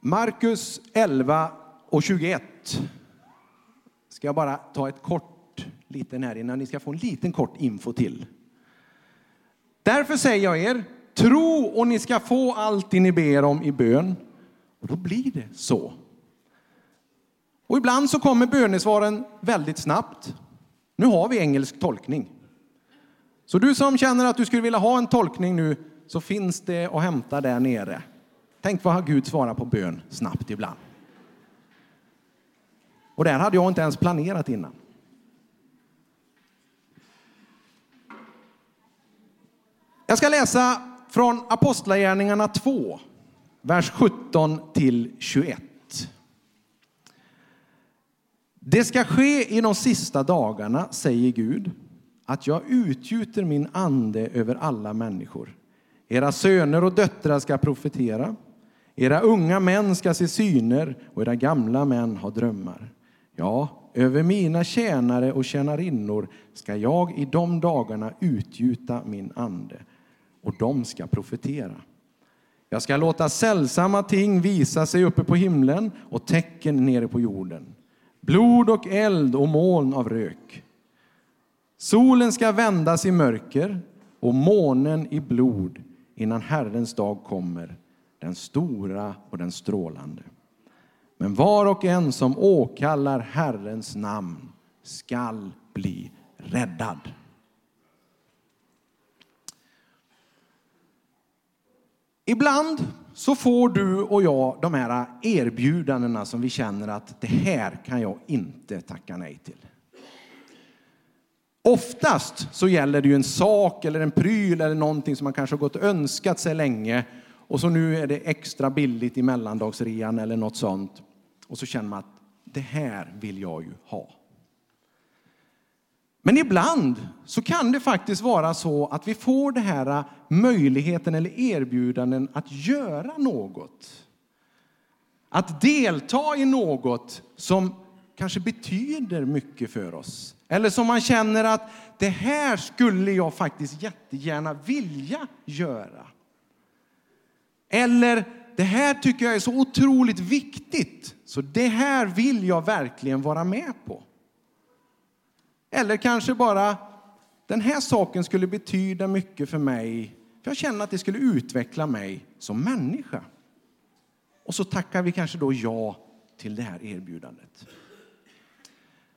Markus 11 och 21. Ska jag bara ta ett kort liten här innan ni ska få en liten kort info till. Därför säger jag er, tro och ni ska få allt ni ber om i bön. Och då blir det så. Och ibland så kommer bönesvaren väldigt snabbt. Nu har vi engelsk tolkning. Så du som känner att du skulle vilja ha en tolkning nu, så finns det att hämta där nere. Tänk vad Gud svarar på bön snabbt ibland. Och här hade jag inte ens planerat innan. Jag ska läsa från Apostlagärningarna 2, vers 17 till 21. Det ska ske i de sista dagarna, säger Gud, att jag utgjuter min ande över alla människor. Era söner och döttrar ska profetera. Era unga män ska se syner och era gamla män ha drömmar. Ja, över mina tjänare och tjänarinnor ska jag i de dagarna utgjuta min ande och de ska profetera. Jag ska låta sällsamma ting visa sig uppe på himlen och tecken nere på jorden. Blod och eld och moln av rök. Solen ska vändas i mörker och månen i blod innan Herrens dag kommer, den stora och den strålande. Men var och en som åkallar Herrens namn skall bli räddad. Ibland så får du och jag de här erbjudandena som vi känner att det här kan jag inte tacka nej till. Oftast så gäller det ju en sak eller en pryl eller någonting som man kanske har gått och önskat sig länge och så nu är det extra billigt i mellandagsrean eller något sånt. Och så känner man att det här vill jag ju ha. Men ibland så kan det faktiskt vara så att vi får den här äh, möjligheten eller erbjudanden att göra något. Att delta i något som kanske betyder mycket för oss. Eller som man känner att det här skulle jag faktiskt jättegärna vilja göra. Eller det här tycker jag är så otroligt viktigt så det här vill jag verkligen vara med på. Eller kanske bara den här saken skulle betyda mycket för mig för jag känner att det skulle utveckla mig som människa. Och så tackar vi kanske då ja till det här erbjudandet.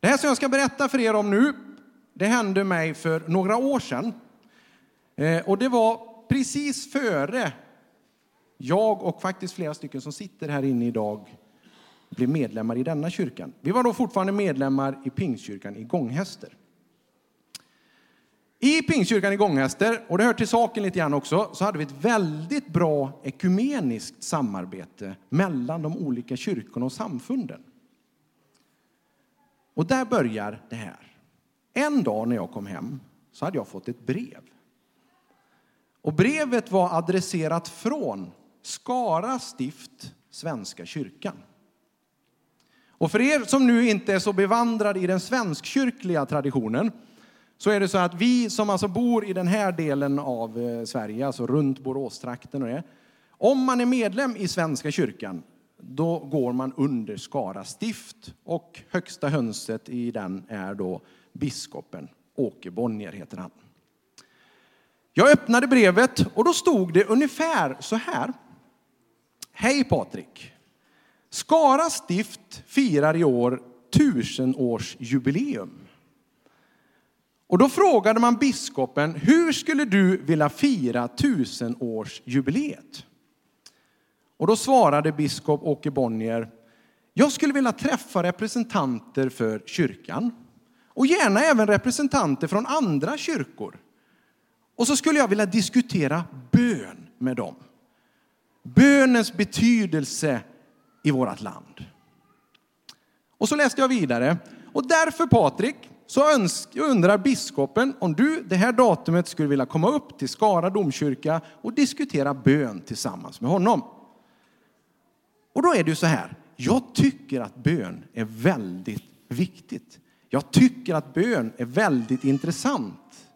Det här som jag ska berätta för er om nu, det hände mig för några år sedan. Eh, och det var precis före jag och faktiskt flera stycken som sitter här inne idag blev medlemmar i denna kyrkan. Vi var då fortfarande medlemmar i Pingstkyrkan i Gånghäster. I Pingstkyrkan i Gånghäster, och det hör till saken lite grann också, så hade vi ett väldigt bra ekumeniskt samarbete mellan de olika kyrkorna och samfunden. Och där börjar det här. En dag när jag kom hem så hade jag fått ett brev. Och brevet var adresserat från Skara stift, Svenska kyrkan. Och för er som nu inte är så bevandrade i den svenskkyrkliga traditionen så är det så att vi som alltså bor i den här delen av eh, Sverige, alltså runt Boråstrakten och det, om man är medlem i Svenska kyrkan, då går man under Skara stift och högsta hönset i den är då biskopen Åke Bonnier heter han. Jag öppnade brevet och då stod det ungefär så här. Hej Patrik! Skara stift firar i år tusenårsjubileum. Och då frågade man biskopen, hur skulle du vilja fira tusenårsjubileet? Och då svarade biskop Åke Bonnier, jag skulle vilja träffa representanter för kyrkan och gärna även representanter från andra kyrkor. Och så skulle jag vilja diskutera bön med dem. Bönens betydelse i vårt land. Och så läste jag vidare. Och därför Patrik, så undrar biskopen om du det här datumet skulle vilja komma upp till Skara domkyrka och diskutera bön tillsammans med honom. Och då är det ju så här, jag tycker att bön är väldigt viktigt. Jag tycker att bön är väldigt intressant.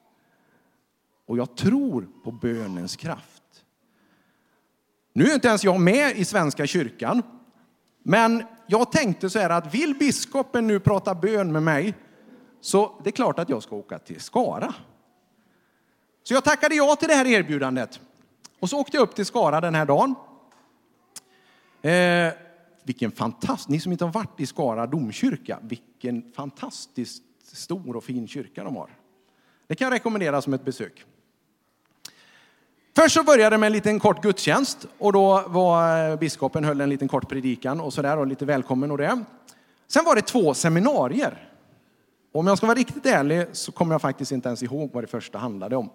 Och jag tror på bönens kraft. Nu är inte ens jag med i Svenska kyrkan, men jag tänkte så här att vill biskopen nu prata bön med mig, så det är klart att jag ska åka till Skara. Så jag tackade ja till det här erbjudandet. Och så åkte jag upp till Skara den här dagen. Eh, vilken fantastisk, ni som inte har varit i Skara domkyrka, vilken fantastiskt stor och fin kyrka de har. Det kan jag rekommendera som ett besök. Först så började det med en liten kort gudstjänst och då var eh, biskopen höll en liten kort predikan och sådär och lite välkommen och det. Sen var det två seminarier. Om jag ska vara riktigt ärlig så kommer jag faktiskt inte ens ihåg vad det första handlade om.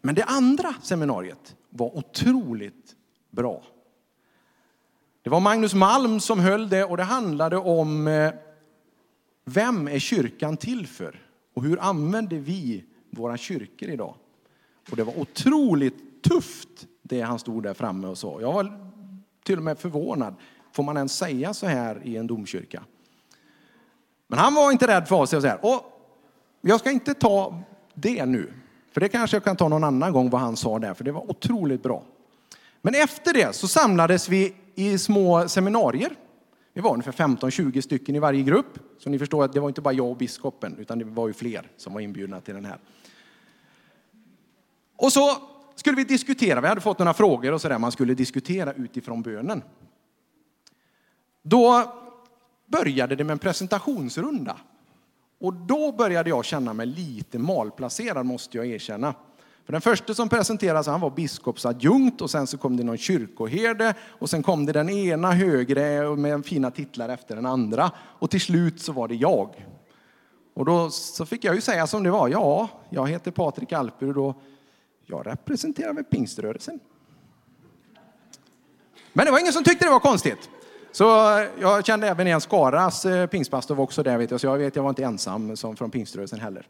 Men det andra seminariet var otroligt bra. Det var Magnus Malm som höll det och det handlade om eh, vem är kyrkan till för? Och hur använder vi våra kyrkor idag? Och det var otroligt tufft det han stod där framme och sa. Jag var till och med förvånad. Får man ens säga så här i en domkyrka? Men han var inte rädd för sig och så här. Och jag ska inte ta det nu, för det kanske jag kan ta någon annan gång vad han sa där, för det var otroligt bra. Men efter det så samlades vi i små seminarier. Vi var ungefär 15-20 stycken i varje grupp. Så ni förstår att det var inte bara jag och biskopen, utan det var ju fler som var inbjudna till den här. Och så skulle vi diskutera, vi hade fått några frågor och sådär man skulle diskutera utifrån bönen. Då började det med en presentationsrunda. Och då började jag känna mig lite malplacerad måste jag erkänna. För den första som presenterades han var biskopsadjunkt och sen så kom det någon kyrkoherde och sen kom det den ena högre med fina titlar efter den andra och till slut så var det jag. Och då så fick jag ju säga som det var. Ja, jag heter Patrik Alperud och jag representerar väl pingströrelsen. Men det var ingen som tyckte det var konstigt. Så jag kände även igen Skaras eh, pingstpastor var också där, vet jag, så jag vet jag var inte ensam som från pingströrelsen heller.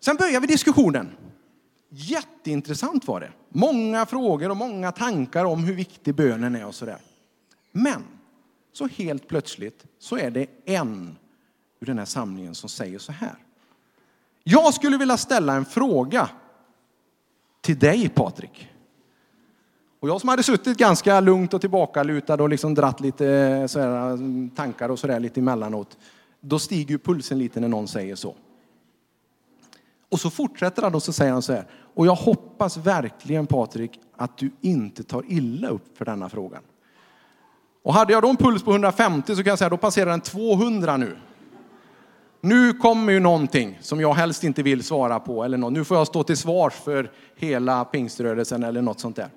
Sen började vi diskussionen. Jätteintressant var det. Många frågor och många tankar om hur viktig bönen är och sådär. Men så helt plötsligt så är det en ur den här samlingen som säger så här. Jag skulle vilja ställa en fråga till dig Patrik. Och jag som hade suttit ganska lugnt och tillbakalutad och liksom dratt lite eh, sådär, eh, tankar och sådär lite emellanåt. Då stiger ju pulsen lite när någon säger så. Och så fortsätter han och så säger han så här. Och jag hoppas verkligen Patrik att du inte tar illa upp för denna frågan. Och hade jag då en puls på 150 så kan jag säga då passerar den 200 nu. Nu kommer ju någonting som jag helst inte vill svara på. Eller något. Nu får jag stå till svars för hela pingströrelsen eller något sånt där.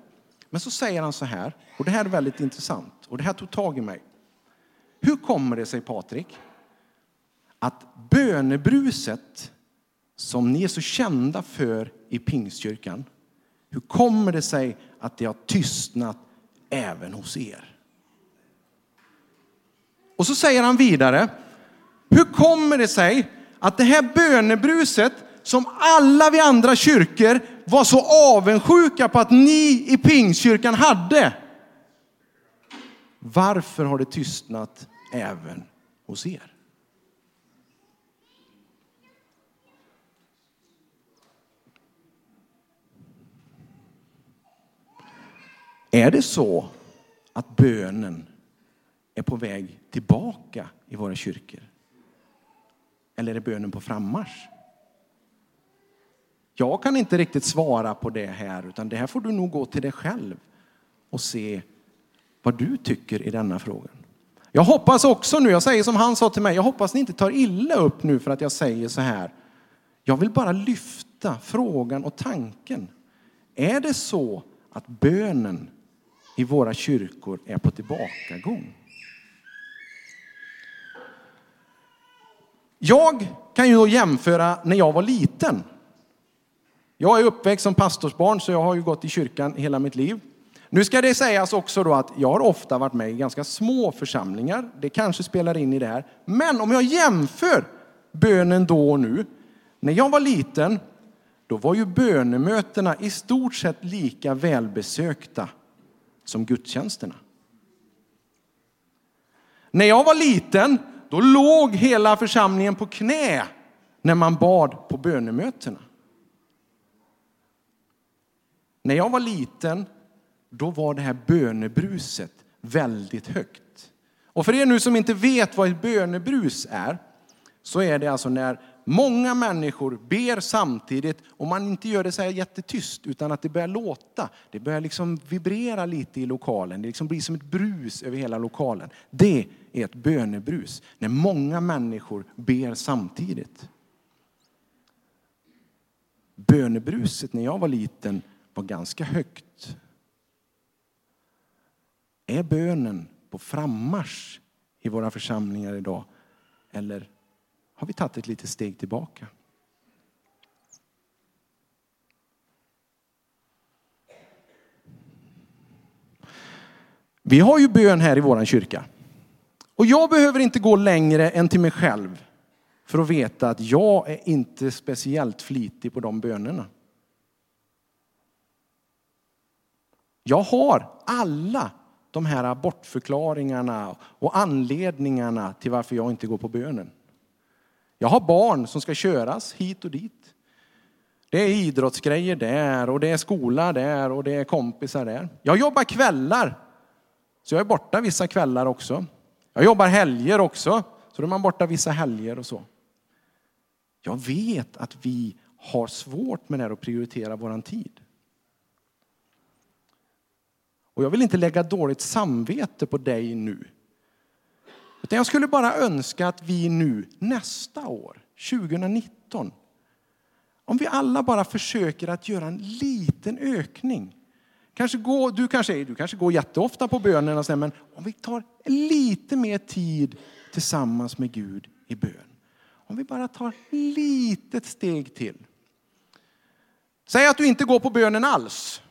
Men så säger han så här, och det här är väldigt intressant, och det här tog tag i mig. Hur kommer det sig, Patrik, att bönebruset som ni är så kända för i Pingstkyrkan, hur kommer det sig att det har tystnat även hos er? Och så säger han vidare, hur kommer det sig att det här bönebruset som alla vi andra kyrkor var så avundsjuka på att ni i Pingstkyrkan hade. Varför har det tystnat även hos er? Är det så att bönen är på väg tillbaka i våra kyrkor? Eller är bönen på frammarsch? Jag kan inte riktigt svara på det här, utan det här får du nog gå till dig själv och se vad du tycker i denna frågan. Jag hoppas också nu, jag säger som han sa till mig, jag hoppas ni inte tar illa upp nu för att jag säger så här. Jag vill bara lyfta frågan och tanken. Är det så att bönen i våra kyrkor är på tillbakagång? Jag kan ju då jämföra när jag var liten. Jag är uppväxt som pastorsbarn så jag har ju gått i kyrkan hela mitt liv. Nu ska det sägas också då att jag har ofta varit med i ganska små församlingar. Det kanske spelar in i det här. Men om jag jämför bönen då och nu. När jag var liten, då var ju bönemötena i stort sett lika välbesökta som gudstjänsterna. När jag var liten, då låg hela församlingen på knä när man bad på bönemötena. När jag var liten, då var det här bönebruset väldigt högt. Och för er nu som inte vet vad ett bönebrus är, så är det alltså när många människor ber samtidigt och man inte gör det så här jättetyst utan att det börjar låta. Det börjar liksom vibrera lite i lokalen. Det liksom blir som ett brus över hela lokalen. Det är ett bönebrus. När många människor ber samtidigt. Bönebruset när jag var liten var ganska högt. Är bönen på frammarsch i våra församlingar idag? Eller har vi tagit ett litet steg tillbaka? Vi har ju bön här i vår kyrka. Och jag behöver inte gå längre än till mig själv för att veta att jag är inte speciellt flitig på de bönerna. Jag har alla de här bortförklaringarna och anledningarna till varför jag inte går på bönen. Jag har barn som ska köras hit och dit. Det är idrottsgrejer där och det är skola där och det är kompisar där. Jag jobbar kvällar, så jag är borta vissa kvällar också. Jag jobbar helger också, så då är man borta vissa helger och så. Jag vet att vi har svårt med det här att prioritera våran tid. Och jag vill inte lägga dåligt samvete på dig nu. Utan jag skulle bara önska att vi nu nästa år, 2019, om vi alla bara försöker att göra en liten ökning. Kanske gå, du, kanske, du kanske går jätteofta på bönen, men om vi tar lite mer tid tillsammans med Gud i bön. Om vi bara tar ett litet steg till. Säg att du inte går på bönen alls.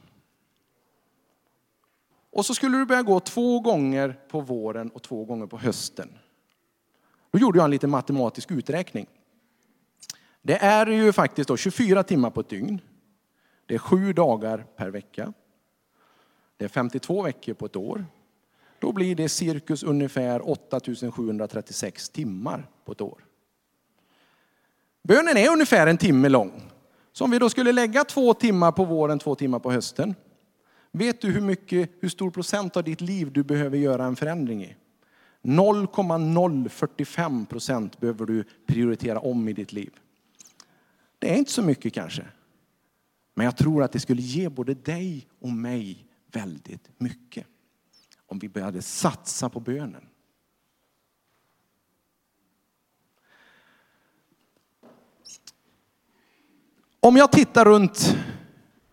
Och så skulle du börja gå två gånger på våren och två gånger på hösten. Då gjorde jag en liten matematisk uträkning. Det är ju faktiskt då 24 timmar på ett dygn. Det är sju dagar per vecka. Det är 52 veckor på ett år. Då blir det cirkus ungefär 8736 timmar på ett år. Bönen är ungefär en timme lång. Så om vi då skulle lägga två timmar på våren, två timmar på hösten, Vet du hur, mycket, hur stor procent av ditt liv du behöver göra en förändring i? 0,045 procent behöver du prioritera om i ditt liv. Det är inte så mycket kanske. Men jag tror att det skulle ge både dig och mig väldigt mycket. Om vi började satsa på bönen. Om jag tittar runt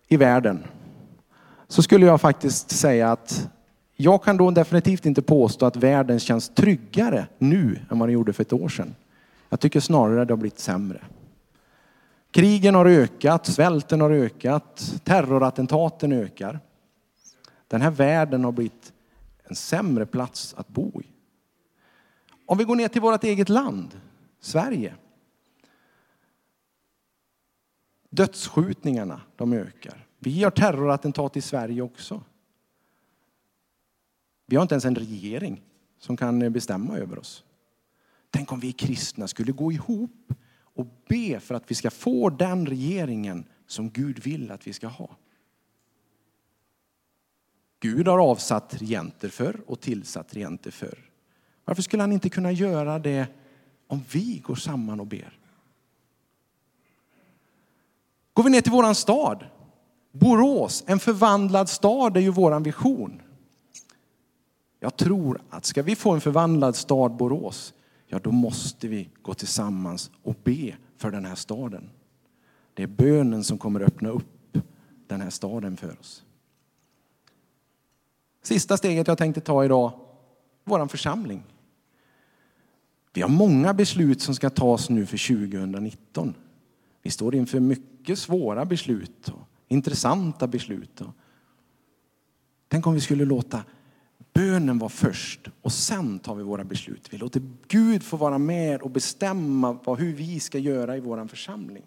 i världen så skulle jag faktiskt säga att jag kan då definitivt inte påstå att världen känns tryggare nu än vad den gjorde för ett år sedan. Jag tycker snarare att det har blivit sämre. Krigen har ökat, svälten har ökat, terrorattentaten ökar. Den här världen har blivit en sämre plats att bo i. Om vi går ner till vårt eget land, Sverige. Dödsskjutningarna, de ökar. Vi har terrorattentat i Sverige också. Vi har inte ens en regering som kan bestämma över oss. Tänk om vi kristna skulle gå ihop och be för att vi ska få den regeringen som Gud vill att vi ska ha. Gud har avsatt regenter för och tillsatt regenter för. Varför skulle han inte kunna göra det om vi går samman och ber? Går vi ner till våran stad Borås, en förvandlad stad är ju våran vision. Jag tror att ska vi få en förvandlad stad Borås, ja då måste vi gå tillsammans och be för den här staden. Det är bönen som kommer öppna upp den här staden för oss. Sista steget jag tänkte ta idag, våran församling. Vi har många beslut som ska tas nu för 2019. Vi står inför mycket svåra beslut intressanta beslut. Tänk om vi skulle låta bönen vara först och sen tar vi våra beslut. Vi låter Gud få vara med och bestämma hur vi ska göra i vår församling.